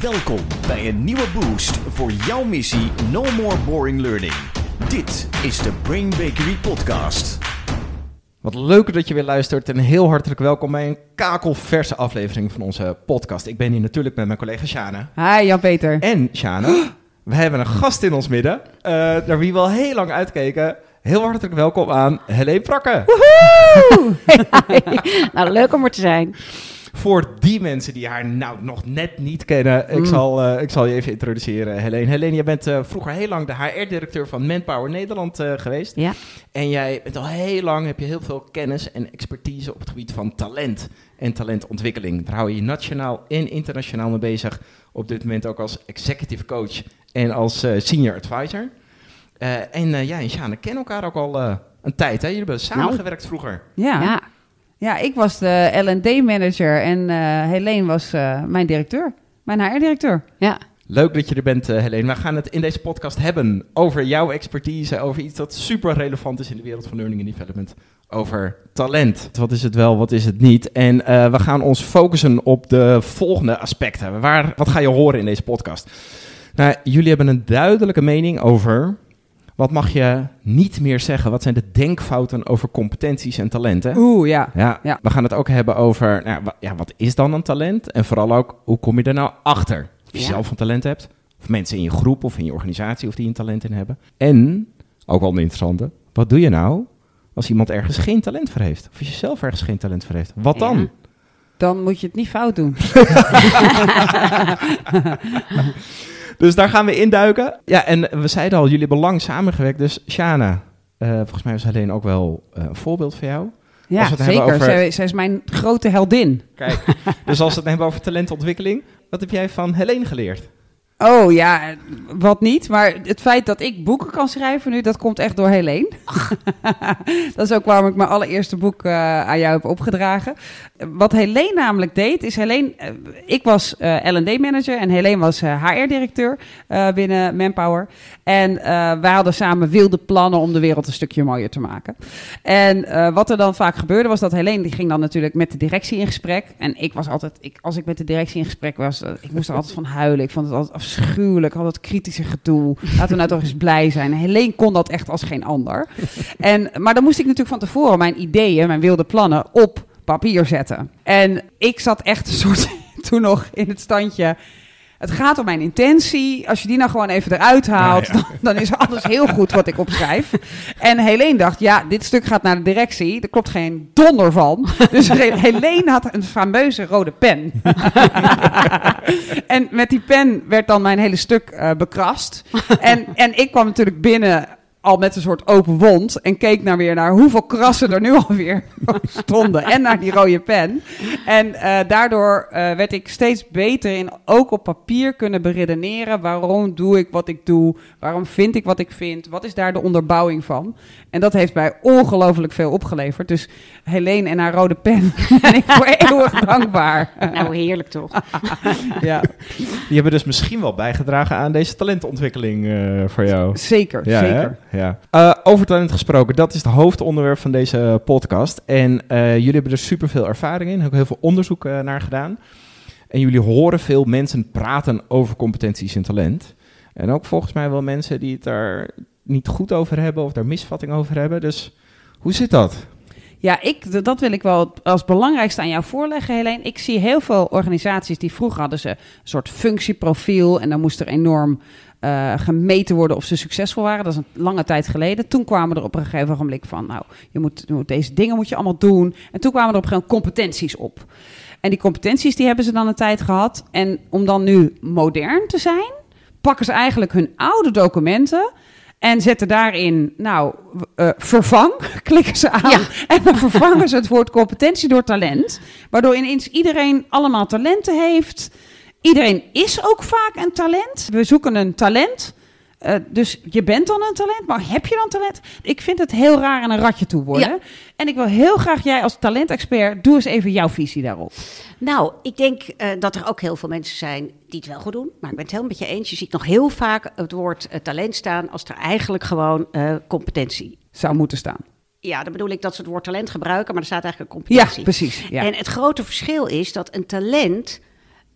Welkom bij een nieuwe boost voor jouw missie No More Boring Learning. Dit is de Brain Bakery Podcast. Wat leuker dat je weer luistert en heel hartelijk welkom bij een kakelverse aflevering van onze podcast. Ik ben hier natuurlijk met mijn collega Shana. Hi Jan-Peter. En Shana, we hebben een gast in ons midden, uh, naar wie we al heel lang uitkeken. Heel hartelijk welkom aan Helene Prakke. Woehoe! nou, leuk om er te zijn. Voor die mensen die haar nou nog net niet kennen, ik, mm. zal, uh, ik zal je even introduceren, Helene. Helene, jij bent uh, vroeger heel lang de HR-directeur van Manpower Nederland uh, geweest. Ja. En jij bent al heel lang, heb je heel veel kennis en expertise op het gebied van talent en talentontwikkeling. Daar hou je je nationaal en internationaal mee bezig. Op dit moment ook als executive coach en als senior advisor. en ja, en Sjane kennen elkaar ook al een tijd. Hè? Jullie hebben samengewerkt nou. vroeger. Ja. ja. Ja, ik was de L&D-manager en uh, Helene was uh, mijn directeur, mijn HR-directeur. Ja. Leuk dat je er bent, uh, Helene. We gaan het in deze podcast hebben over jouw expertise, over iets dat super relevant is in de wereld van learning and development, over talent. Wat is het wel, wat is het niet? En we gaan ons focussen op de volgende aspecten. Waar, wat ga je horen in deze podcast? Nou, jullie hebben een duidelijke mening over wat mag je niet meer zeggen? Wat zijn de denkfouten over competenties en talenten? Oeh, ja. ja. We gaan het ook hebben over, nou, ja, wat is dan een talent? En vooral ook, hoe kom je er nou achter? Of je zelf een talent hebt, of mensen in je groep of in je organisatie of die een talent in hebben. En, ook wel een interessante, wat doe je nou als iemand ergens geen talent voor heeft? Of als je zelf ergens geen talent voor heeft? Wat dan? Dan moet je het niet fout doen. Dus daar gaan we induiken. Ja, en we zeiden al, jullie hebben lang samengewerkt. Dus Shana, uh, volgens mij was Helene ook wel uh, een voorbeeld voor jou. Ja, zeker. Over... Zij, zij, is mijn grote heldin. Kijk, dus als we het hebben over talentontwikkeling, wat heb jij van Helene geleerd? Oh ja, wat niet. Maar het feit dat ik boeken kan schrijven nu, dat komt echt door Helene. dat is ook waarom ik mijn allereerste boek uh, aan jou heb opgedragen. Wat Helene namelijk deed, is Helene... Uh, ik was eh, L&D-manager en Helene was HR-directeur binnen Manpower. En wij hadden samen wilde plannen om de wereld een stukje mooier te maken. En wat er dan vaak gebeurde, was dat Helene... die ging dan natuurlijk met de directie in gesprek. En ik was altijd... Ik, als ik met de directie in gesprek was, ik moest er altijd van huilen. Ik vond het altijd afschuwelijk, al dat kritische gedoe. Laten we nou toch eens blij zijn. Helene kon dat echt als geen ander. En, maar dan moest ik natuurlijk van tevoren mijn ideeën, mijn wilde plannen op papier zetten. En ik zat echt een soort toen nog in het standje het gaat om mijn intentie. Als je die nou gewoon even eruit haalt, Dan, dan, is alles heel goed wat ik opschrijf. En Helene dacht, ja, dit stuk gaat naar de directie. Er klopt geen donder van. Dus Helene had een fameuze rode pen. en met die pen werd dan mijn hele stuk uh, bekrast. En, en ik kwam natuurlijk binnen al met een soort open wond en keek naar weer naar hoeveel krassen er nu alweer stonden en naar die rode pen. En uh, daardoor uh, werd ik steeds beter in ook op papier kunnen beredeneren waarom doe ik wat ik doe, waarom vind ik wat ik vind, wat is daar de onderbouwing van. En dat heeft mij ongelooflijk veel opgeleverd. Dus Helene en haar rode pen ben ik voor eeuwig dankbaar. Nou, heerlijk toch? ja. Die hebben dus misschien wel bijgedragen aan deze talentontwikkeling uh, voor jou. Zeker, ja, zeker. Hè? Ja. Uh, over talent gesproken, dat is het hoofdonderwerp van deze podcast. En uh, jullie hebben er superveel ervaring in, ook heel veel onderzoek naar gedaan. En jullie horen veel mensen praten over competenties en talent. En ook volgens mij wel mensen die het daar niet goed over hebben of daar misvatting over hebben. Dus hoe zit dat? Ja, ik, dat wil ik wel als belangrijkste aan jou voorleggen, Helene. Ik zie heel veel organisaties die vroeger hadden ze een soort functieprofiel en dan moest er enorm uh, gemeten worden of ze succesvol waren. Dat is een lange tijd geleden. Toen kwamen er op een gegeven moment van, nou, je moet, je moet deze dingen moet je allemaal doen. En toen kwamen er op een gegeven moment competenties op. En die competenties die hebben ze dan een tijd gehad. En om dan nu modern te zijn, pakken ze eigenlijk hun oude documenten en zetten daarin, nou, uh, vervang, klikken ze aan. En dan vervangen ze het woord competentie door talent. Waardoor ineens iedereen allemaal talenten heeft. Iedereen is ook vaak een talent. We zoeken een talent. Uh, dus je bent dan een talent, maar heb je dan talent? Ik vind het heel raar aan een ratje toe worden. Ja. En ik wil heel graag jij als talentexpert, doe eens even jouw visie daarop. Nou, ik denk uh, dat er ook heel veel mensen zijn die het wel goed doen. Maar ik ben het helemaal met je eens. Je ziet nog heel vaak het woord uh, talent staan als er eigenlijk gewoon competentie zou moeten staan. Ja, dan bedoel ik dat ze het woord talent gebruiken, maar er staat eigenlijk een competentie. Ja, precies. Ja. En het grote verschil is dat een talent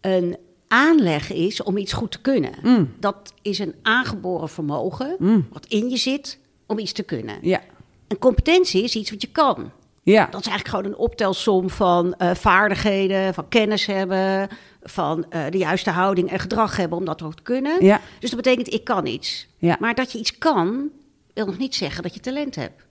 een aanleg is om iets goed te kunnen. Mm. Dat is een aangeboren vermogen, Mm. wat in je zit, om iets te kunnen. Ja. Een competentie is iets wat je kan. Ja. Dat is eigenlijk gewoon een optelsom van eh, vaardigheden, van kennis hebben, van eh, de juiste houding en gedrag hebben om dat ook te kunnen. Ja. Dus dat betekent, ik kan iets. Ja. Maar dat je iets kan, wil nog niet zeggen dat je talent hebt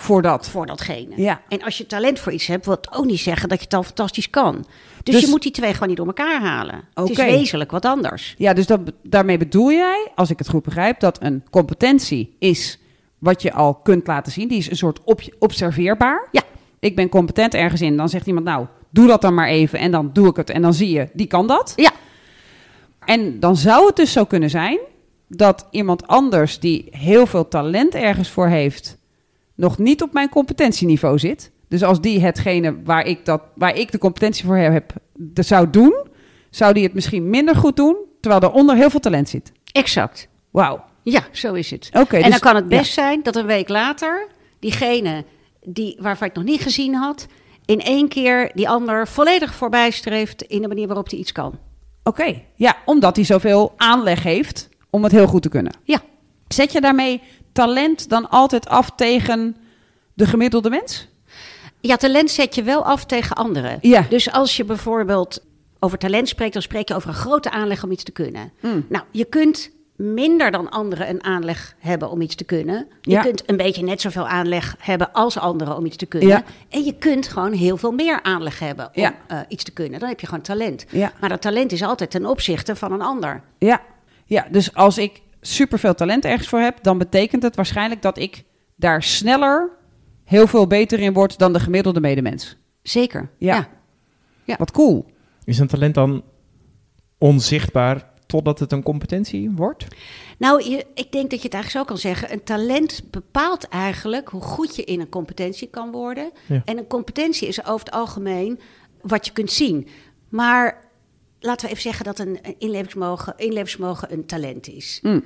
Voor dat. voor datgene. Ja. En als je talent voor iets hebt, wil het ook niet zeggen dat je het al fantastisch kan. Dus, Dus- je moet die twee gewoon niet door elkaar halen. Het is wezenlijk wat anders. Ja, dus dat, daarmee bedoel jij, als ik het goed begrijp, dat een competentie is wat je al kunt laten zien. Die is een soort op, observeerbaar. Ja. Ik ben competent ergens in. Dan zegt iemand, nou, doe dat dan maar even. En dan doe ik het. En dan zie je, die kan dat. Ja. En dan zou het dus zo kunnen zijn dat iemand anders die heel veel talent ergens voor heeft, nog niet op mijn competentieniveau zit. Dus als die hetgene waar ik, dat, waar ik de competentie voor heb, dat zou doen, zou die het misschien minder goed doen, terwijl daaronder heel veel talent zit. Exact. Wauw. Ja, zo is het. Oké. en dus- dan kan het ja. best zijn dat een week later diegene die, waarvan ik nog niet gezien had, in één keer die ander volledig voorbij streeft in de manier waarop hij iets kan. Oké, ja, omdat hij zoveel aanleg heeft om het heel goed te kunnen. Ja. Zet je daarmee talent dan altijd af tegen de gemiddelde mens? Ja, talent zet je wel af tegen anderen. Ja. Dus als je bijvoorbeeld over talent spreekt, dan spreek je over een grote aanleg om iets te kunnen. Hmm. Nou, je kunt minder dan anderen een aanleg hebben om iets te kunnen. Je Ja. kunt een beetje net zoveel aanleg hebben als anderen om iets te kunnen. Ja. En je kunt gewoon heel veel meer aanleg hebben om Ja. eh, iets te kunnen. Dan heb je gewoon talent. Ja. Maar dat talent is altijd ten opzichte van een ander. Ja, ja dus als ik superveel talent ergens voor heb, dan betekent het waarschijnlijk dat ik daar sneller heel veel beter in word dan de gemiddelde medemens. Zeker. Ja. Ja. Wat cool. Is een talent dan onzichtbaar totdat het een competentie wordt? Nou, je, ik denk dat je het eigenlijk zo kan zeggen. Een talent bepaalt eigenlijk hoe goed je in een competentie kan worden. Ja. En een competentie is over het algemeen wat je kunt zien. Maar laten we even zeggen dat een inlevingsvermogen, inlevingsvermogen een talent is. Mm.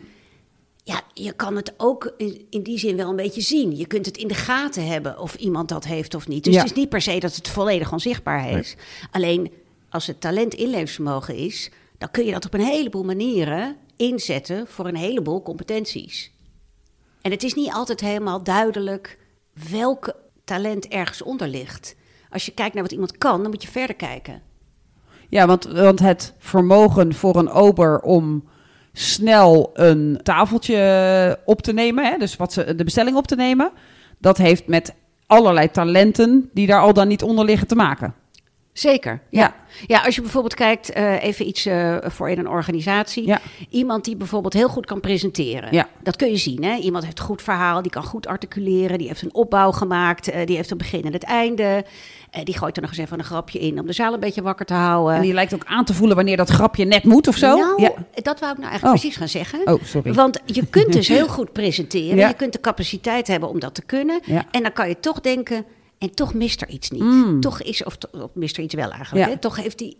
Ja, je kan het ook in, in die zin wel een beetje zien. Je kunt het in de gaten hebben of iemand dat heeft of niet. Dus Ja. het is niet per se dat het volledig onzichtbaar is. Alleen als het talent inlevingsvermogen is, dan kun je dat op een heleboel manieren inzetten voor een heleboel competenties. En het is niet altijd helemaal duidelijk welke talent ergens onder ligt. Als je kijkt naar wat iemand kan, dan moet je verder kijken. Ja, want, want het vermogen voor een ober om snel een tafeltje op te nemen, hè, dus wat ze, de bestelling op te nemen, dat heeft met allerlei talenten die daar al dan niet onder liggen te maken. Zeker. Ja. Ja, ja als je bijvoorbeeld kijkt, eh, even iets eh, voor in een organisatie. Ja. Iemand die bijvoorbeeld heel goed kan presenteren. Ja. Dat kun je zien. Hè? Iemand heeft een goed verhaal, die kan goed articuleren, die heeft een opbouw gemaakt, eh, die heeft een begin en het einde. Die gooit er nog eens even een grapje in om de zaal een beetje wakker te houden. En die lijkt ook aan te voelen wanneer dat grapje net moet of zo. Nou, ja. dat wou ik nou eigenlijk Oh. precies gaan zeggen. Oh, sorry. Want je kunt dus heel goed presenteren. Ja. Je kunt de capaciteit hebben om dat te kunnen. Ja. En dan kan je toch denken, en toch mist er iets niet. Mm. Toch is, of, mist er iets wel eigenlijk. Ja. Hè? Toch heeft hij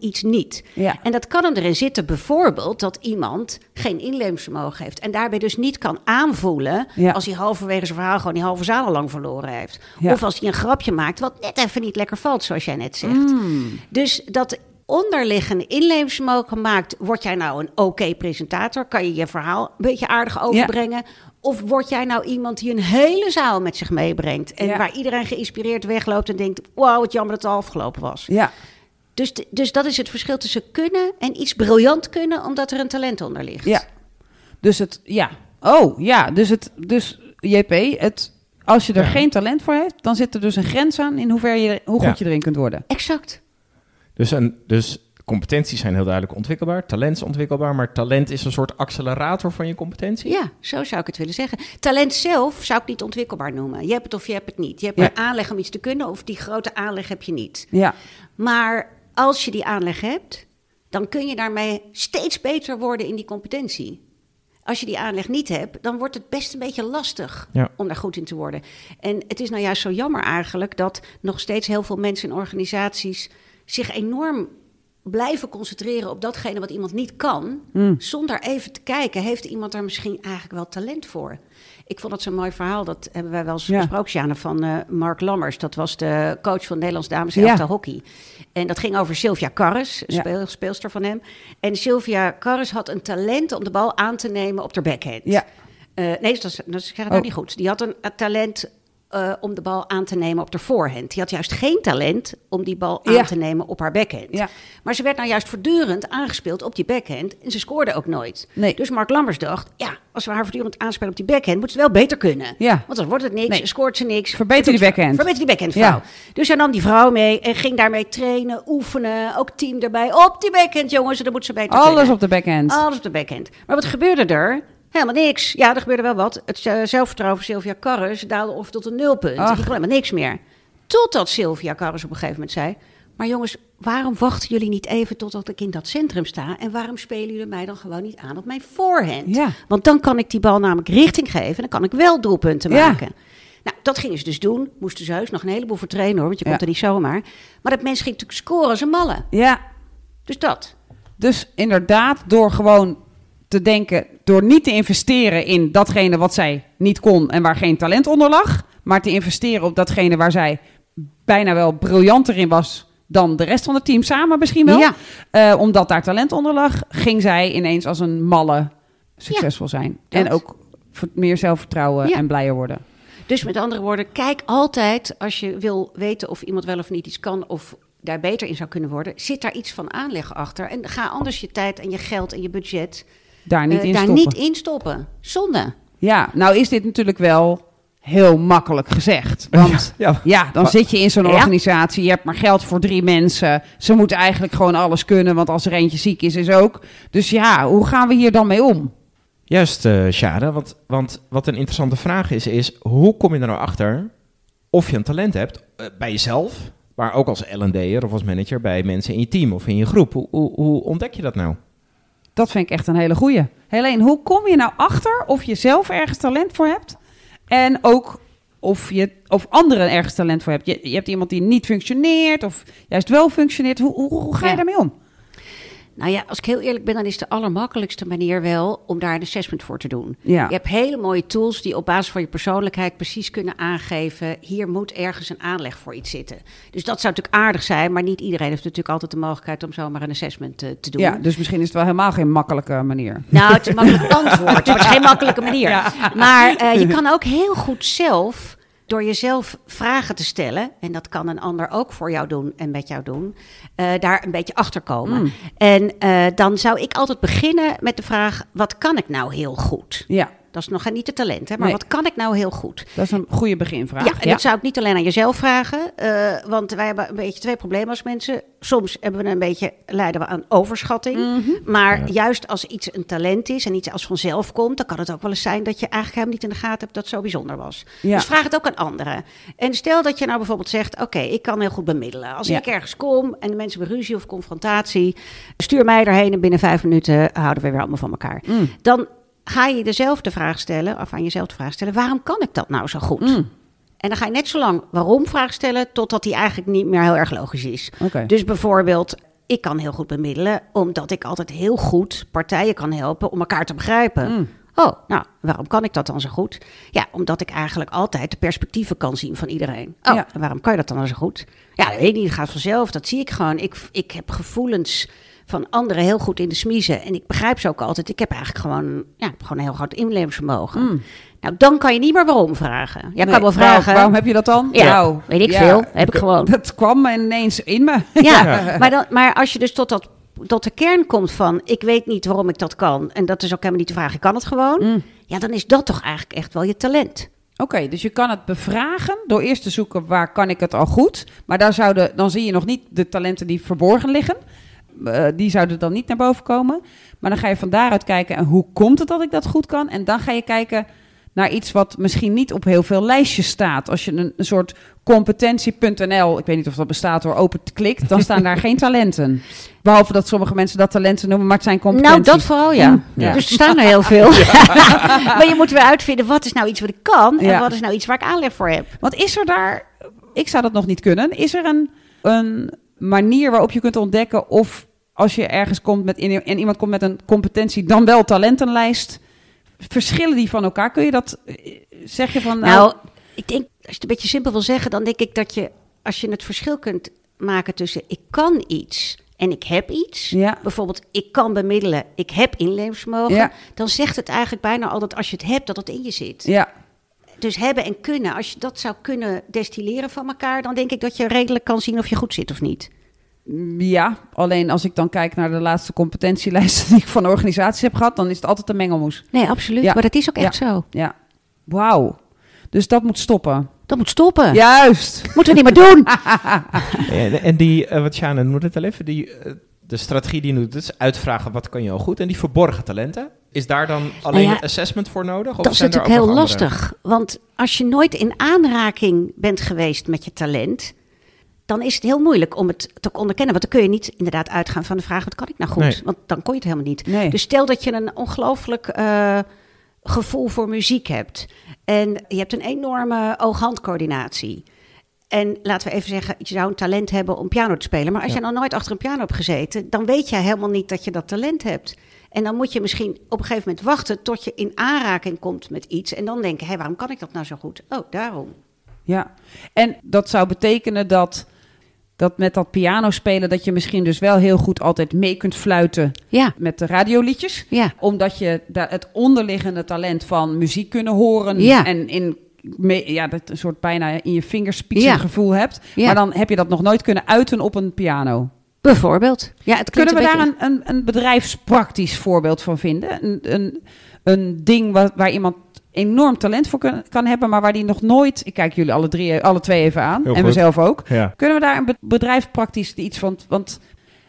iets niet. Ja. En dat kan hem erin zitten bijvoorbeeld dat iemand geen inlevingsvermogen heeft. En daarbij dus niet kan aanvoelen Ja. als hij halverwege zijn verhaal gewoon die halve zaal al lang verloren heeft. Ja. Of als hij een grapje maakt wat net even niet lekker valt, zoals jij net zegt. Mm. Dus dat onderliggende inlevingsvermogen maakt, word jij nou een oké presentator? Kan je je verhaal een beetje aardig overbrengen? Of word jij nou iemand die een hele zaal met zich meebrengt? En Ja. waar iedereen geïnspireerd wegloopt en denkt, wauw, wat jammer dat het al afgelopen was. Ja. Dus, dus dat is het verschil tussen kunnen en iets briljant kunnen, omdat er een talent onder ligt. Ja. Dus het, ja. Oh, ja. Dus het, dus JP, het, als je er Ja. geen talent voor hebt, dan zit er dus een grens aan in hoever je, hoe goed Ja. je erin kunt worden. Exact. Dus, een, dus competenties zijn heel duidelijk ontwikkelbaar, talent is ontwikkelbaar, maar talent is een soort accelerator van je competentie. Ja, zo zou ik het willen zeggen. Talent zelf zou ik niet ontwikkelbaar noemen. Je hebt het of je hebt het niet. Je hebt Ja. een aanleg om iets te kunnen, of die grote aanleg heb je niet. Ja. Maar als je die aanleg hebt, dan kun je daarmee steeds beter worden in die competentie. Als je die aanleg niet hebt, dan wordt het best een beetje lastig Ja. om daar goed in te worden. En het is nou juist zo jammer eigenlijk dat nog steeds heel veel mensen in organisaties zich enorm blijven concentreren op datgene wat iemand niet kan, Mm. zonder even te kijken, heeft iemand daar misschien eigenlijk wel talent voor? Ik vond het zo'n mooi verhaal, dat hebben wij wel eens Ja. gesproken, Sjane, van eh, Mark Lammers. Dat was de coach van Nederlands dames Ja. hockey. En dat ging over Sylvia Karres, Ja. speelster van hem. En Sylvia Karres had een talent om de bal aan te nemen op de backhand. Ja. Eh, nee, dat, is, dat ik nou Oh. niet goed. Die had een, een talent eh, om de bal aan te nemen op de voorhand. Die had juist geen talent om die bal aan te nemen op haar backhand. Ja. Maar ze werd nou juist voortdurend aangespeeld op die backhand. En ze scoorde ook nooit. Nee. Dus Mark Lambers dacht, ja, als we haar voortdurend aanspelen op die backhand... moet ze wel beter kunnen. Ja. Want dan wordt het niks, Nee. scoort ze niks. Verbeter die backhand. Verbeter die backhand, vrouw. Dus hij nam die vrouw mee en ging daarmee trainen, oefenen. Ook team erbij. Op die backhand, jongens, en dan moet ze beter Alles kunnen. op de backhand. Alles op de backhand. Maar wat gebeurde er? Helemaal niks. Ja, er gebeurde wel wat. Het eh, zelfvertrouwen van Sylvia Karres daalde ongeveer tot een nulpunt. Ach. Die kon helemaal niks meer. Totdat Sylvia Karres op een gegeven moment zei... Maar jongens, waarom wachten jullie niet even totdat ik in dat centrum sta? En waarom spelen jullie mij dan gewoon niet aan op mijn voorhand? Ja. Want dan kan ik die bal namelijk richting geven. En dan kan ik wel doelpunten Ja. maken. Nou, dat gingen ze dus doen. Moesten ze heus nog een heleboel voor trainen hoor. Want je Ja. komt er niet zomaar. Maar dat mens ging natuurlijk scoren als een malle. Ja. Dus dat. Dus inderdaad, door gewoon te denken, door niet te investeren in datgene wat zij niet kon en waar geen talent onder lag, maar te investeren op datgene waar zij bijna wel briljanter in was dan de rest van het team samen misschien wel. Ja. Eh, omdat daar talent onder lag, ging zij ineens als een malle succesvol zijn. dat. En ook meer zelfvertrouwen Ja. en blijer worden. Dus met andere woorden, kijk altijd als je wil weten of iemand wel of niet iets kan of daar beter in zou kunnen worden, zit daar iets van aanleg achter. En ga anders je tijd en je geld en je budget Daar niet eh, in daar stoppen. niet in stoppen. Zonde. Ja, nou is dit natuurlijk wel heel makkelijk gezegd. Want Ja. ja, dan Maar- zit je in zo'n Ja. organisatie, je hebt maar geld voor drie mensen. Ze moeten eigenlijk gewoon alles kunnen, want als er eentje ziek is, is ook. Dus ja, hoe gaan we hier dan mee om? Juist, eh Sjade, want, want wat een interessante vraag is, is hoe kom je er nou achter of je een talent hebt eh, bij jezelf, maar ook als L&D'er of als manager bij mensen in je team of in je groep. Hoe, hoe, hoe ontdek je dat nou? Dat vind ik echt een hele goeie. Helene, hoe kom je nou achter of je zelf ergens talent voor hebt? En ook of, je, of anderen ergens talent voor hebt. Je, je hebt iemand die niet functioneert of juist wel functioneert. Hoe, hoe, hoe ga je Ja. daarmee om? Nou ja, als ik heel eerlijk ben, dan is de allermakkelijkste manier wel om daar een assessment voor te doen. Ja. Je hebt hele mooie tools die op basis van je persoonlijkheid precies kunnen aangeven. Hier moet ergens een aanleg voor iets zitten. Dus dat zou natuurlijk aardig zijn, maar niet iedereen heeft natuurlijk altijd de mogelijkheid om zomaar een assessment eh, te doen. Ja, dus misschien is het wel helemaal geen makkelijke manier. Nou, het is een makkelijk antwoord, het is geen makkelijke manier. Maar eh, je kan ook heel goed zelf, door jezelf vragen te stellen, en dat kan een ander ook voor jou doen en met jou doen, eh, daar een beetje achter komen. Mm. En eh, dan zou ik altijd beginnen met de vraag: wat kan ik nou heel goed? Ja, Dat is nog niet het talent, hè, maar Nee. wat kan ik nou heel goed? dat is een goede beginvraag. Ja, en dat zou ik niet alleen aan jezelf vragen. eh, want wij hebben een beetje twee problemen als mensen. Soms hebben we een beetje, lijden we aan overschatting. Mhm. Maar juist als iets een talent is en iets als vanzelf komt... dan kan het ook wel eens zijn dat je eigenlijk helemaal niet in de gaten hebt... dat het zo bijzonder was. Ja. Dus vraag het ook aan anderen. En stel dat je nou bijvoorbeeld zegt... oké, ik kan heel goed bemiddelen. Als Ja. ik ergens kom en de mensen hebben ruzie of confrontatie... stuur mij erheen en binnen vijf minuten houden we weer allemaal van elkaar. Mm. Dan ga je jezelf de vraag stellen, of aan jezelf de vraag stellen... waarom kan ik dat nou zo goed? Mm. En dan ga je net zo lang waarom vraag stellen, totdat die eigenlijk niet meer heel erg logisch is. Dus bijvoorbeeld, ik kan heel goed bemiddelen, omdat ik altijd heel goed partijen kan helpen om elkaar te begrijpen. Mm. Oh, nou, waarom kan ik dat dan zo goed? Ja, omdat ik eigenlijk altijd de perspectieven kan zien van iedereen. Oh, Ja. en waarom kan je dat dan zo goed? Ja, dat weet ik niet, het gaat vanzelf, dat zie ik gewoon. Ik, ik heb gevoelens van anderen heel goed in de smiezen. En ik begrijp ze ook altijd. Ik heb eigenlijk gewoon, ja, ik heb gewoon een heel groot inlevingsvermogen. Mm. Nou, dan kan je niet meer waarom vragen. Jij Nee, kan wel waarom- vragen. Waarom heb je dat dan? Ja, Nou, weet ik veel. Heb ik gewoon. Dat kwam ineens in me. Ja, Maar, dan, maar als je dus tot, dat, tot de kern komt van... ik weet niet waarom ik dat kan... en dat is ook helemaal niet de vraag, ik kan het gewoon... Mm. ja, dan is dat toch eigenlijk echt wel je talent. Oké, dus je kan het bevragen door eerst te zoeken waar kan ik het al goed. Maar daar zouden, dan zie je nog niet de talenten die verborgen liggen. Eh, die zouden dan niet naar boven komen. Maar dan ga je van daaruit kijken en hoe komt het dat ik dat goed kan. En dan ga je kijken naar iets wat misschien niet op heel veel lijstjes staat. Als je een, een soort competentie.nl, ik weet niet of dat bestaat door open te klikt, dan staan daar geen talenten. Behalve dat sommige mensen dat talenten noemen, maar het zijn competenties. Nou, dat vooral, ja. Ja. Dus er staan er heel veel. maar je moet weer uitvinden, wat is nou iets wat ik kan... en Ja. wat is nou iets waar ik aanleg voor heb. Want is er daar, ik zou dat nog niet kunnen, is er een, een manier waarop je kunt ontdekken of als je ergens komt met, in- en iemand komt met een competentie, dan wel talentenlijst. Verschillen die van elkaar? Kun je dat, eh, zeg je van, nou, Nou, ik denk, als je het een beetje simpel wil zeggen, dan denk ik dat je, als je het verschil kunt maken tussen ik kan iets en ik heb iets. ja, Bijvoorbeeld, ik kan bemiddelen, ik heb inlevingsvermogen. Ja. Dan zegt het eigenlijk bijna al dat als je het hebt, dat het in je zit. ja, Dus hebben en kunnen, als je dat zou kunnen destilleren van elkaar, dan denk ik dat je redelijk kan zien of je goed zit of niet. Ja, alleen als ik dan kijk naar de laatste competentielijsten die ik van organisaties heb gehad, dan is het altijd een mengelmoes. Nee, absoluut. Ja. Maar dat is ook echt zo. Ja, wauw. Dus dat moet stoppen. Dat moet stoppen. Juist. Moeten we niet meer doen. En, en die, eh, wat Sjane noemde het al even, die, eh, de strategie die je doet, is uitvragen wat kan je al goed. En die verborgen talenten, is daar dan alleen Nou ja, assessment voor nodig? Of Dat is zijn natuurlijk heel lastig. Want als je nooit in aanraking bent geweest met je talent, dan is het heel moeilijk om het te onderkennen. Want dan kun je niet inderdaad uitgaan van de vraag: wat kan ik nou goed? Nee. Want dan kon je het helemaal niet. Nee. Dus stel dat je een ongelooflijk eh, gevoel voor muziek hebt. En je hebt een enorme oog-handcoördinatie. En laten we even zeggen, je zou een talent hebben om piano te spelen. Maar als Ja. je nog nooit achter een piano hebt gezeten, dan weet jij helemaal niet dat je dat talent hebt. En dan moet je misschien op een gegeven moment wachten tot je in aanraking komt met iets. En dan denken, hé, waarom kan ik dat nou zo goed? Oh, daarom. Ja, en dat zou betekenen dat, dat met dat piano spelen, dat je misschien dus wel heel goed altijd mee kunt fluiten Ja, met de radioliedjes. ja, Omdat je daar het onderliggende talent van muziek kunnen horen Ja. en in ja, dat een soort bijna in je vingerspitsen Ja. gevoel hebt. Maar dan heb je dat nog nooit kunnen uiten op een piano. bijvoorbeeld. Ja, het klinkt Kunnen we een daar beetje- een, een, een bedrijfspraktisch voorbeeld van vinden? Een, een, een ding waar, waar iemand enorm talent voor kan, kan hebben, maar waar die nog nooit... Ik kijk jullie alle, drie, alle twee even aan Heel en goed. mezelf ook. Ja. Kunnen we daar een be- bedrijfspraktisch iets van... Want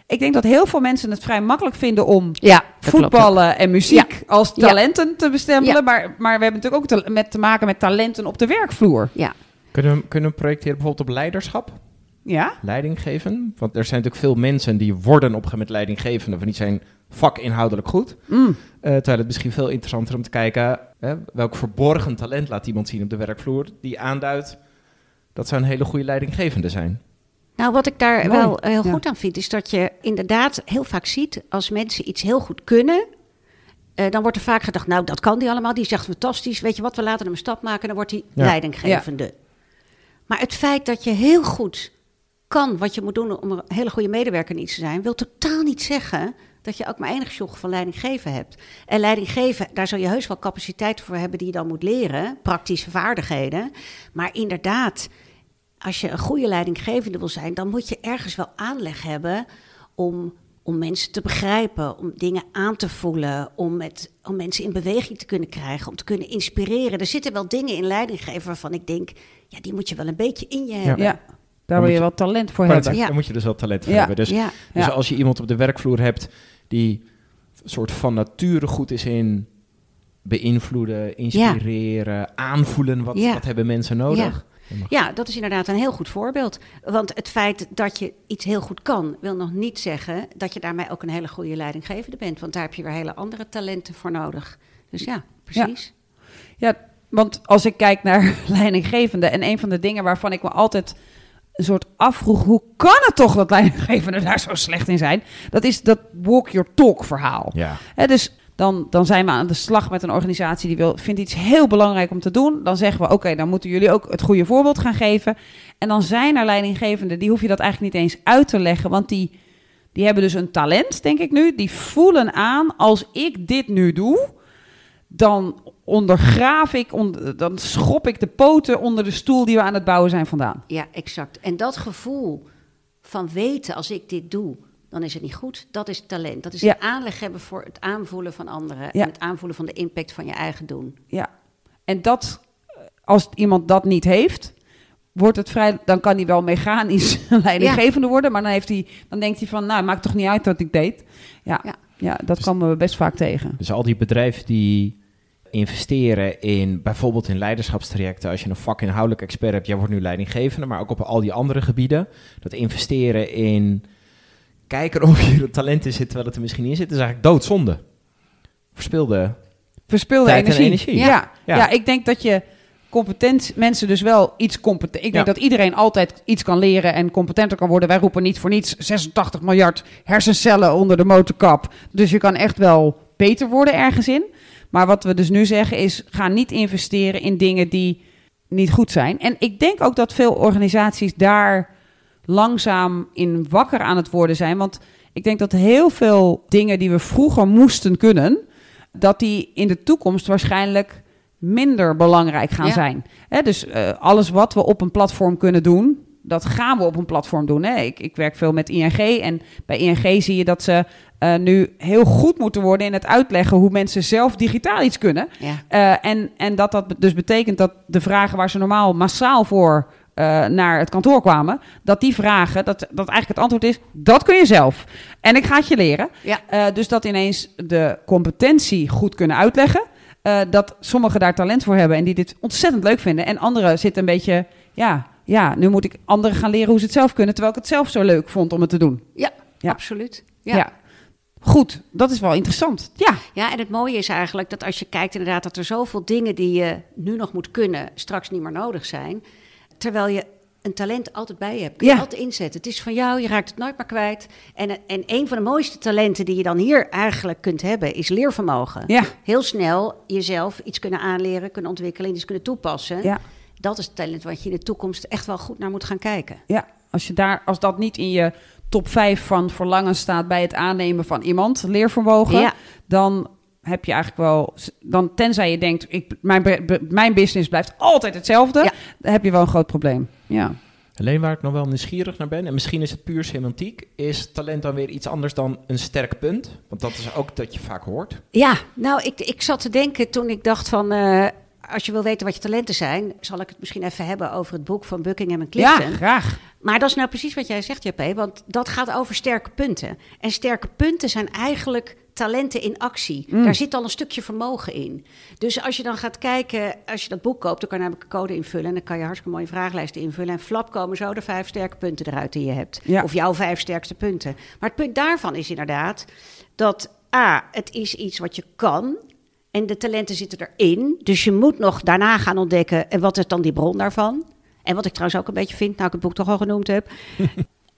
ik denk dat heel veel mensen het vrij makkelijk vinden om Ja, klopt voetballen en muziek als Ja. talenten te bestempelen. Ja. Maar, maar we hebben natuurlijk ook te, met, te maken met talenten op de werkvloer. Ja, Kunnen, we, kunnen we projecteren bijvoorbeeld op leiderschap? Ja? Leiding geven? Want er zijn natuurlijk veel mensen die worden op een gegeven moment leidinggevende, van die zijn vakinhoudelijk goed. Mm. Eh, terwijl het misschien veel interessanter om te kijken hè, welk verborgen talent laat iemand zien op de werkvloer die aanduidt dat zou een hele goede leidinggevende zijn. Nou, wat ik daar Mooi, wel heel ja. goed aan vind, is dat je inderdaad heel vaak ziet als mensen iets heel goed kunnen. eh, dan wordt er vaak gedacht, nou, dat kan die allemaal. Die zegt fantastisch. Weet je wat, we laten hem een stap maken. Dan wordt hij Ja. leidinggevende. Maar het feit dat je heel goed kan wat je moet doen om een hele goede medewerker in iets te zijn, wil totaal niet zeggen dat je ook maar enig joch van leidinggeven hebt. En leidinggeven, daar zul je heus wel capaciteiten voor hebben die je dan moet leren, praktische vaardigheden. Maar inderdaad, als je een goede leidinggevende wil zijn, dan moet je ergens wel aanleg hebben om, om mensen te begrijpen, om dingen aan te voelen, om, met, om mensen in beweging te kunnen krijgen, om te kunnen inspireren. Er zitten wel dingen in leidinggeven waarvan ik denk, ja, die moet je wel een beetje in je hebben. Ja, daar wil je wel talent voor hebben. Ja. Daar moet je dus wel talent voor Ja. hebben. Dus, Ja, dus Ja. als je iemand op de werkvloer hebt die een soort van nature goed is in beïnvloeden, inspireren, aanvoelen, wat, Ja. wat hebben mensen nodig? ja, dat is inderdaad een heel goed voorbeeld. Want het feit dat je iets heel goed kan, wil nog niet zeggen dat je daarmee ook een hele goede leidinggevende bent. Want daar heb je weer hele andere talenten voor nodig. Dus ja, precies. Ja, want als ik kijk naar leidinggevende en een van de dingen waarvan ik me altijd een soort afvroeg, hoe kan het toch dat leidinggevenden daar zo slecht in zijn? Dat is dat walk your talk verhaal. Ja. Hè, dus dan, dan zijn we aan de slag met een organisatie die wil, vindt iets heel belangrijk om te doen. Dan zeggen we, oké, dan moeten jullie ook het goede voorbeeld gaan geven. En dan zijn er leidinggevenden, die hoef je dat eigenlijk niet eens uit te leggen. Want die, die hebben dus een talent, denk ik nu. Die voelen aan, als ik dit nu doe, dan ondergraaf ik, on- dan schop ik de poten onder de stoel die we aan het bouwen zijn vandaan. Ja, exact. En dat gevoel van weten, als ik dit doe, dan is het niet goed. Dat is talent. Dat is Ja. een aanleg hebben voor het aanvoelen van anderen. Ja. En het aanvoelen van de impact van je eigen doen. Ja. En dat, als iemand dat niet heeft, wordt het vrij, dan kan hij wel mechanisch leidinggevende worden, maar dan, heeft hij, dan denkt hij van, nou, maakt toch niet uit wat ik deed. Ja, ja. Ja. dat komen we best vaak tegen. Dus al die bedrijven die investeren in bijvoorbeeld in leiderschapstrajecten, als je een vakinhoudelijk expert hebt, jij wordt nu leidinggevende, maar ook op al die andere gebieden, dat investeren in kijken of je talent in zit terwijl het er misschien niet in zit, is eigenlijk doodzonde. Verspilde. Verspilde Tijd en energie. energie. Ja. Ja. Ja. ik denk dat je competent mensen dus wel iets competent. Ik denk Ja. dat iedereen altijd iets kan leren en competenter kan worden. Wij roepen niet voor niets 86 miljard hersencellen onder de motorkap. Dus je kan echt wel beter worden ergens in. Maar wat we dus nu zeggen is: ga niet investeren in dingen die niet goed zijn. En ik denk ook dat veel organisaties daar langzaam in wakker aan het worden zijn. Want ik denk dat heel veel dingen die we vroeger moesten kunnen, dat die in de toekomst waarschijnlijk minder belangrijk gaan Ja. zijn. Dus eh, alles wat we op een platform kunnen doen, dat gaan we op een platform doen. Hè. Ik, ik werk veel met ING en bij ING zie je dat ze eh, nu heel goed moeten worden in het uitleggen hoe mensen zelf digitaal iets kunnen. Ja. Eh, en, en dat dat dus betekent dat de vragen waar ze normaal massaal voor eh, naar het kantoor kwamen, dat die vragen, dat, dat eigenlijk het antwoord is, dat kun je zelf. En ik ga het je leren. Ja. Dus dat ineens de competentie goed kunnen uitleggen. dat sommigen daar talent voor hebben en die dit ontzettend leuk vinden. En anderen zitten een beetje, ja, ja, nu moet ik anderen gaan leren hoe ze het zelf kunnen, terwijl ik het zelf zo leuk vond om het te doen. Ja, Ja. absoluut. Ja. Ja. Goed, dat is wel interessant. Ja, Ja, en het mooie is eigenlijk dat als je kijkt inderdaad dat er zoveel dingen die je nu nog moet kunnen, straks niet meer nodig zijn. Terwijl je een talent altijd bij je hebt. Kun je Ja. altijd inzetten. Het is van jou, je raakt het nooit meer kwijt. En, en een van de mooiste talenten die je dan hier eigenlijk kunt hebben, is leervermogen. ja, Heel snel jezelf iets kunnen aanleren, kunnen ontwikkelen en iets kunnen toepassen. ja. Dat is het talent wat je in de toekomst echt wel goed naar moet gaan kijken. Ja, als, je daar, als dat niet in je top 5 van verlangen staat bij het aannemen van iemand, leervermogen, Ja. dan heb je eigenlijk wel, dan tenzij je denkt, ik, mijn, mijn business blijft altijd hetzelfde, Ja. dan heb je wel een groot probleem. Ja. Alleen waar ik nog wel nieuwsgierig naar ben, en misschien is het puur semantiek, is talent dan weer iets anders dan een sterk punt? Want dat is ook dat je vaak hoort. Ja, nou, ik, ik zat te denken toen ik dacht van... eh, als je wil weten wat je talenten zijn... zal ik het misschien even hebben over het boek van Buckingham en ja, Clifton. graag. Maar dat is nou precies wat jij zegt, JP. Want dat gaat over sterke punten. En sterke punten zijn eigenlijk talenten in actie. Mm. Daar zit al een stukje vermogen in. Dus als je dan gaat kijken, als je dat boek koopt... dan kan je namelijk een code invullen... en dan kan je hartstikke mooie vragenlijsten invullen... en flap komen zo de vijf sterke punten eruit die je hebt. Ja. Of jouw vijf sterkste punten. Maar het punt daarvan is inderdaad dat... A, het is iets wat je kan... En de talenten zitten erin. Dus je moet nog daarna gaan ontdekken. En wat is dan die bron daarvan? En wat ik trouwens ook een beetje vind, nou ik het boek toch al genoemd heb.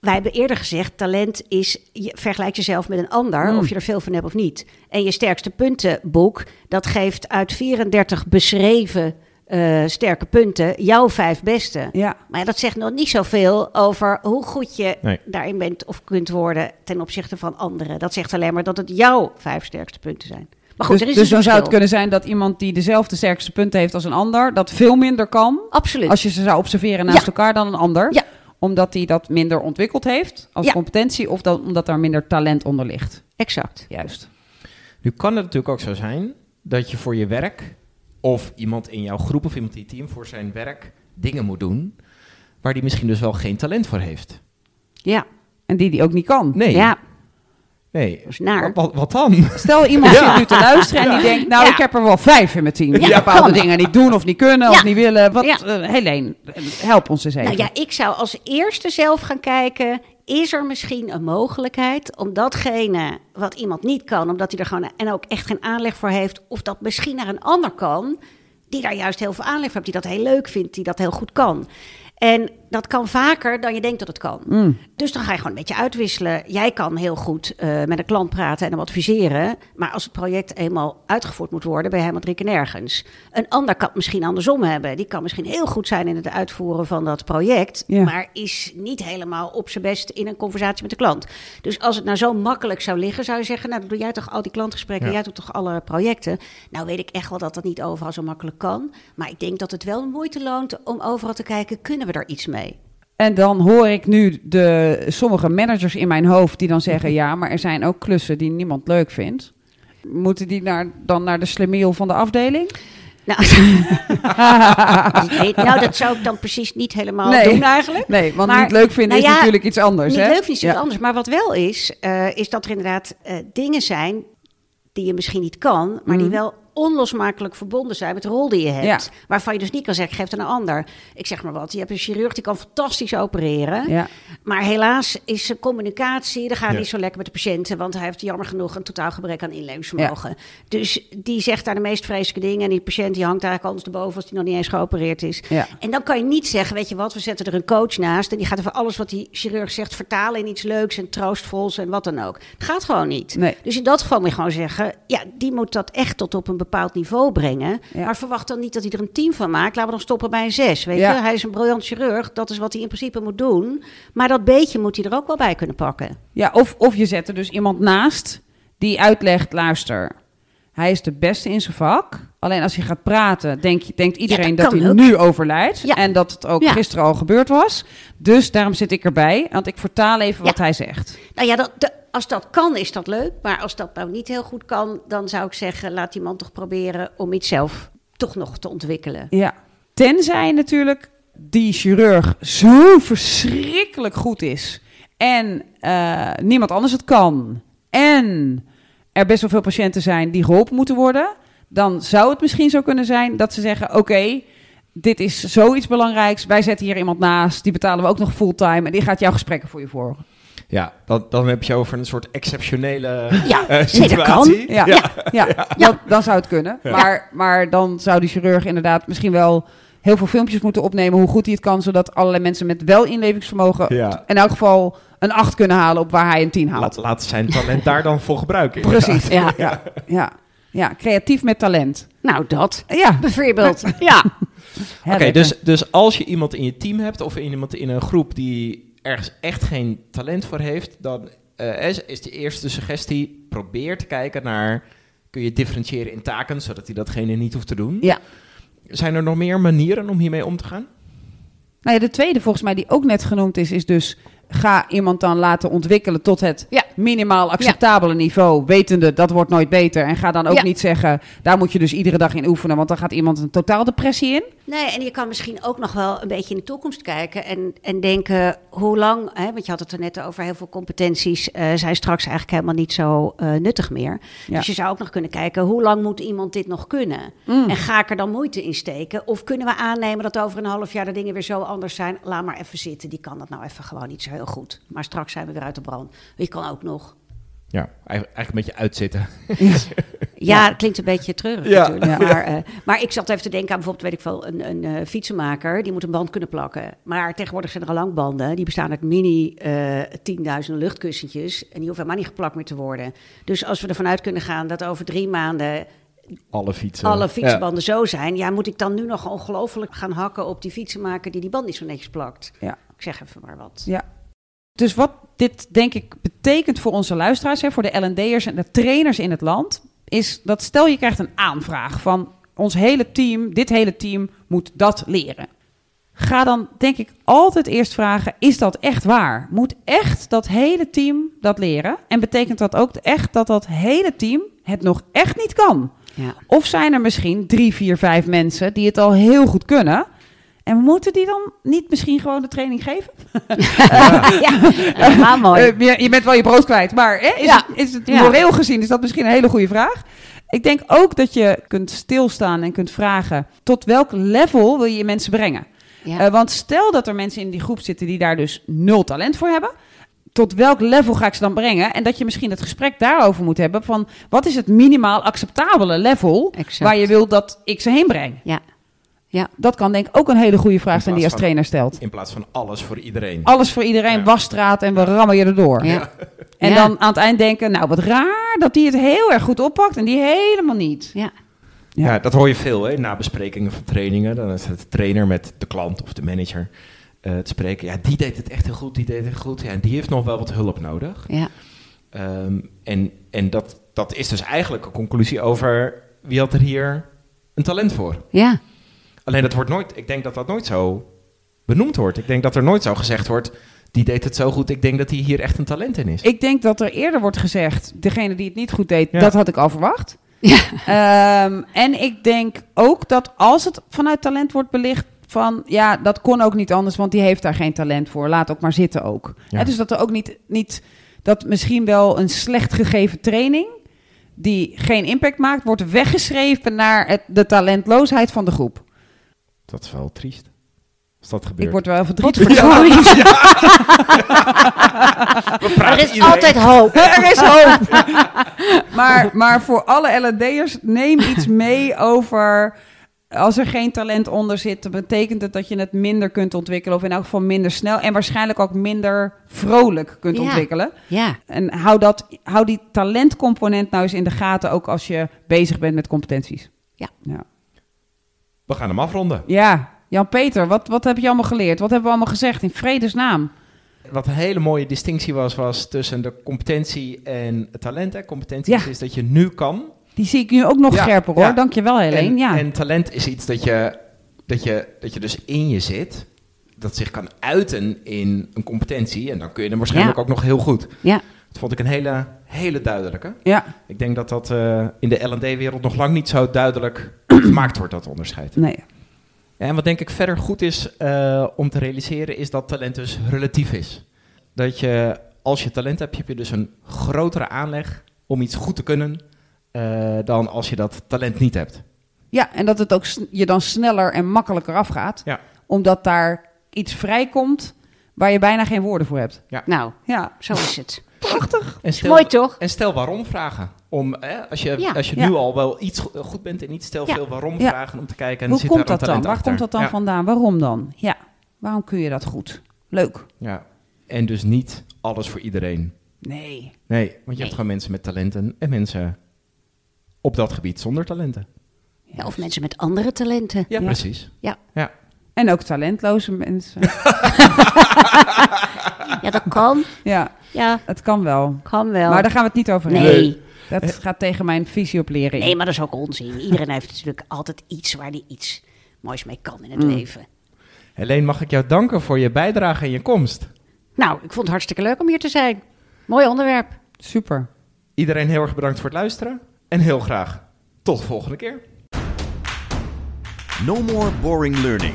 Wij hebben eerder gezegd, talent is, je vergelijkt jezelf met een ander, Mm. of je er veel van hebt of niet. En je sterkste puntenboek, dat geeft uit 34 beschreven eh, sterke punten jouw vijf beste. Ja, Maar ja, dat zegt nog niet zoveel over hoe goed je Nee. daarin bent of kunt worden ten opzichte van anderen. Dat zegt alleen maar dat het jouw vijf sterkste punten zijn. Maar goed, dus, er is dus een dan zou het kunnen zijn dat iemand die dezelfde sterkste punten heeft als een ander, dat veel minder kan Absoluut. als je ze zou observeren naast Ja. elkaar dan een ander. Ja. Omdat hij dat minder ontwikkeld heeft als Ja. competentie of dan, omdat daar minder talent onder ligt. Exact. Juist. Nu kan het natuurlijk ook zo zijn dat je voor je werk, of iemand in jouw groep of iemand in je team voor zijn werk dingen moet doen, waar die misschien dus wel geen talent voor heeft. Ja. En die die ook niet kan. Nee. Ja, Nee. dat is naar. Wat, wat, dan? Stel iemand zit nu te luisteren en die denkt, nou Ja. ik heb er wel vijf in mijn team. Die Ja, bepaalde kan. dingen niet doen of niet kunnen of niet willen. Wat, Ja. eh, Helene, help ons eens even. Nou ja, ik zou als eerste zelf gaan kijken... is er misschien een mogelijkheid om datgene wat iemand niet kan... omdat hij er gewoon en ook echt geen aanleg voor heeft... of dat misschien naar een ander kan... die daar juist heel veel aanleg voor heeft, die dat heel leuk vindt... die dat heel goed kan. En dat kan vaker dan je denkt dat het kan. Mm. Dus dan ga je gewoon een beetje uitwisselen. Jij kan heel goed eh, met een klant praten en hem adviseren. Maar als het project eenmaal uitgevoerd moet worden, ben je helemaal drie keer nergens. Een ander kan het misschien andersom hebben. Die kan misschien heel goed zijn in het uitvoeren van dat project. Maar is niet helemaal op zijn best in een conversatie met de klant. Dus als het nou zo makkelijk zou liggen, zou je zeggen: Nou, dan doe jij toch al die klantgesprekken, Ja. jij doet toch alle projecten. Nou, weet ik echt wel dat dat niet overal zo makkelijk kan. Maar ik denk dat het wel moeite loont om overal te kijken: kunnen we er iets mee? En dan hoor ik nu de, sommige managers in mijn hoofd die dan zeggen... ja, maar er zijn ook klussen die niemand leuk vindt. Moeten die naar, dan naar de slemiel van de afdeling? Nou, nou, dat zou ik dan precies niet helemaal Nee. doen eigenlijk. Nee, want Maar, niet leuk vinden nou is ja, natuurlijk iets anders. Niet hè? leuk is iets Ja. anders. Maar wat wel is, eh, is dat er inderdaad eh, dingen zijn die je misschien niet kan, maar die Mhm. wel onlosmakelijk verbonden zijn met de rol die je hebt. Ja. Waarvan je dus niet kan zeggen, geef het aan een ander. Ik zeg maar wat, je hebt een chirurg die kan fantastisch opereren. Ja. Maar helaas is zijn communicatie, dat gaat Ja. niet zo lekker met de patiënten. Want hij heeft jammer genoeg een totaal gebrek aan inlevingsvermogen. Dus die zegt daar de meest vreselijke dingen. En die patiënt die hangt eigenlijk anders erboven als die nog niet eens geopereerd is. Ja. En dan kan je niet zeggen, weet je wat, we zetten er een coach naast. En die gaat even alles wat die chirurg zegt vertalen in iets leuks en troostvols en wat dan ook. Dat gaat gewoon niet. Nee. Dus in dat geval moet je gewoon zeggen, ja, die moet dat echt tot op een bepaald niveau brengen. Ja. Maar verwacht dan niet dat hij er een team van maakt. Laten we dan stoppen bij een zes. Weet Ja. je, hij is een briljant chirurg. Dat is wat hij in principe moet doen. Maar dat beetje moet hij er ook wel bij kunnen pakken. Ja, of, of je zet er dus iemand naast die uitlegt, luister, hij is de beste in zijn vak. Alleen als hij gaat praten, denk, denkt iedereen dat dat, hij ook. nu overlijdt. Ja. En dat het ook Ja. gisteren al gebeurd was. Dus daarom zit ik erbij, want ik vertaal even wat hij zegt. Nou ja, dat, de- als dat kan, is dat leuk. Maar als dat nou niet heel goed kan, dan zou ik zeggen: laat die man toch proberen om iets zelf toch nog te ontwikkelen. Ja. Tenzij natuurlijk die chirurg zo verschrikkelijk goed is. En eh, niemand anders het kan. En er best wel veel patiënten zijn die geholpen moeten worden. Dan zou het misschien zo kunnen zijn dat ze zeggen: Oké, dit is zoiets belangrijks. Wij zetten hier iemand naast. Die betalen we ook nog fulltime. En die gaat jouw gesprekken voor je voeren. Ja, dan, dan heb je over een soort exceptionele Ja, eh, nee, dat situatie. kan. Ja, ja. Dan, dan zou het kunnen. Maar, maar dan zou die chirurg inderdaad misschien wel heel veel filmpjes moeten opnemen hoe goed hij het kan, zodat allerlei mensen met wel inlevingsvermogen Ja. in elk geval een 8 kunnen halen op waar hij een 10 haalt. Laat, laat zijn talent daar dan voor gebruiken. Precies. Ja. Ja, ja, ja, creatief met talent. Nou, dat Ja, bijvoorbeeld. ja. Oké, dus, dus als je iemand in je team hebt of iemand in een groep die ergens echt geen talent voor heeft, dan eh, is, is de eerste suggestie: probeer te kijken naar. Kun je differentiëren in taken, zodat hij datgene niet hoeft te doen? Ja. Zijn er nog meer manieren om hiermee om te gaan? Nou ja, de tweede volgens mij die ook net genoemd is, is dus ga iemand dan laten ontwikkelen tot het Ja. minimaal acceptabele niveau, wetende dat wordt nooit beter. En ga dan ook Ja. niet zeggen, daar moet je dus iedere dag in oefenen, want dan gaat iemand een totaal depressie in. Nee, en je kan misschien ook nog wel een beetje in de toekomst kijken en, en denken hoe lang, hè, want je had het er net over, heel veel competenties eh, zijn straks eigenlijk helemaal niet zo eh, nuttig meer. Ja. Dus je zou ook nog kunnen kijken, hoe lang moet iemand dit nog kunnen? Mm. En ga ik er dan moeite in steken? Of kunnen we aannemen dat over een half jaar de dingen weer zo anders zijn? Laat maar even zitten, die kan dat nou even gewoon niet zo heel goed. Maar straks zijn we weer uit de brand. Je kan ook nog. Ja, eigenlijk een beetje uitzitten. Ja, het klinkt een beetje treurig Ja. natuurlijk. Ja. Maar, eh, maar ik zat even te denken aan bijvoorbeeld, weet ik wel, een, een eh, fietsenmaker. Die moet een band kunnen plakken. Maar tegenwoordig zijn er al lang banden. Die bestaan uit mini eh tienduizenden luchtkussentjes. En die hoeven helemaal niet geplakt meer te worden. Dus als we ervan uit kunnen gaan dat over drie maanden Alle fietsen. alle fietsenbanden zo zijn. Ja, moet ik dan nu nog ongelooflijk gaan hakken op die fietsenmaker die die band niet zo netjes plakt? Ja. Ik zeg even maar wat. Ja. Dus wat dit denk ik betekent voor onze luisteraars, hè, voor de L&D'ers en de trainers in het land, is dat stel je krijgt een aanvraag van ons hele team, dit hele team moet dat leren. Ga dan denk ik altijd eerst vragen, is dat echt waar? Moet echt dat hele team dat leren? En betekent dat ook echt dat dat hele team het nog echt niet kan? Ja. Of zijn er misschien drie, vier, vijf mensen die het al heel goed kunnen? En moeten die dan niet misschien gewoon de training geven? ja, helemaal mooi. Eh, je, je bent wel je brood kwijt, maar hè, is, Ja. het, is het Ja. moreel gezien is dat misschien een hele goede vraag. Ik denk ook dat je kunt stilstaan en kunt vragen... tot welk level wil je je mensen brengen? ja. Eh, want stel dat er mensen in die groep zitten die daar dus nul talent voor hebben... tot welk level ga ik ze dan brengen? En dat je misschien het gesprek daarover moet hebben... van wat is het minimaal acceptabele level... Exact. waar je wil dat ik ze heen breng? ja. Ja. Dat kan denk ik ook een hele goede vraag zijn die je als trainer stelt. In plaats van alles voor iedereen. Alles voor iedereen, Ja. wasstraat en we rammen je erdoor. Ja. En Ja. dan aan het eind denken, nou wat raar dat die het heel erg goed oppakt en die helemaal niet. Ja. Ja. dat hoor je veel hè, na besprekingen van trainingen. Dan is het de trainer met de klant of de manager eh, te spreken. Ja, die deed het echt heel goed, die deed het heel goed. Ja, en die heeft nog wel wat hulp nodig. Ja. Ehm, en en dat, dat is dus eigenlijk een conclusie over wie had er hier een talent voor. Ja. Alleen dat wordt nooit, ik denk dat dat nooit zo benoemd wordt. Ik denk dat er nooit zo gezegd wordt, die deed het zo goed, ik denk dat hij hier echt een talent in is. Ik denk dat er eerder wordt gezegd, degene die het niet goed deed, Ja. dat had ik al verwacht. Ja. Ehm, en ik denk ook dat als het vanuit talent wordt belicht van, ja, dat kon ook niet anders, want die heeft daar geen talent voor. Laat ook maar zitten ook. Ja. Dus dat er ook niet, niet, dat misschien wel een slecht gegeven training die geen impact maakt, wordt weggeschreven naar het, de talentloosheid van de groep. Dat is wel triest. Als dat gebeurt. Ik word wel verdrietig van. Maar er is altijd hoop. er is hoop. maar, maar voor alle LND'ers, neem iets mee over... Als er geen talent onder zit, dan betekent het dat je het minder kunt ontwikkelen. Of in elk geval minder snel. En waarschijnlijk ook minder vrolijk kunt Ja. ontwikkelen. Ja, En hou, dat, hou die talentcomponent nou eens in de gaten. Ook als je bezig bent met competenties. Ja. Ja, We gaan hem afronden. ja. Jan-Peter, wat, wat heb je allemaal geleerd? Wat hebben we allemaal gezegd in vredesnaam? Wat een hele mooie distinctie was, was tussen de competentie en het talent. Hè. Competentie Ja. is dat je nu kan. Die zie ik nu ook nog Ja, scherper hoor. ja. Dankjewel Helene. En, ja. en talent is iets dat je, dat, je, dat je dus in je zit. Dat zich kan uiten in een competentie. En dan kun je hem waarschijnlijk Ja. ook nog heel goed. ja. Dat vond ik een hele, hele duidelijke. ja, Ik denk dat dat eh, in de L&D-wereld nog lang niet zo duidelijk gemaakt wordt, dat onderscheid. nee. Ja, en wat denk ik verder goed is eh, om te realiseren, is dat talent dus relatief is. Dat je, als je talent hebt, heb je dus een grotere aanleg om iets goed te kunnen eh, dan als je dat talent niet hebt. Ja, en dat het ook je dan sneller en makkelijker afgaat. Ja. Omdat daar iets vrijkomt waar je bijna geen woorden voor hebt. Nou, Ja, zo is het. Prachtig. En stel, Mooi toch? En stel waarom vragen. Om, hè, als je, Ja. als je Ja. nu al wel iets go- goed bent en iets, stel Ja. veel waarom Ja. vragen om te kijken. En Hoe zit komt daar dat dan? Waar komt dat dan Ja. vandaan? Waarom dan? Ja, waarom kun je dat goed? Leuk. Ja. En dus niet alles voor iedereen. Nee. Nee, want je Nee. hebt gewoon mensen met talenten en mensen op dat gebied zonder talenten. Ja, of mensen met andere talenten. Ja, Ja. precies. En ook talentloze mensen. Ja, dat kan. ja, Ja, het kan wel. kan wel. Maar daar gaan we het niet over hebben. nee. Dat gaat tegen mijn visie op leren. in. nee, maar dat is ook onzin. Iedereen heeft natuurlijk altijd iets waar hij iets moois mee kan in het Mm. leven. Helene, mag ik jou danken voor je bijdrage en je komst. Nou, ik vond het hartstikke leuk om hier te zijn. Mooi onderwerp. Super. Iedereen heel erg bedankt voor het luisteren. En heel graag tot de volgende keer. No more boring learning.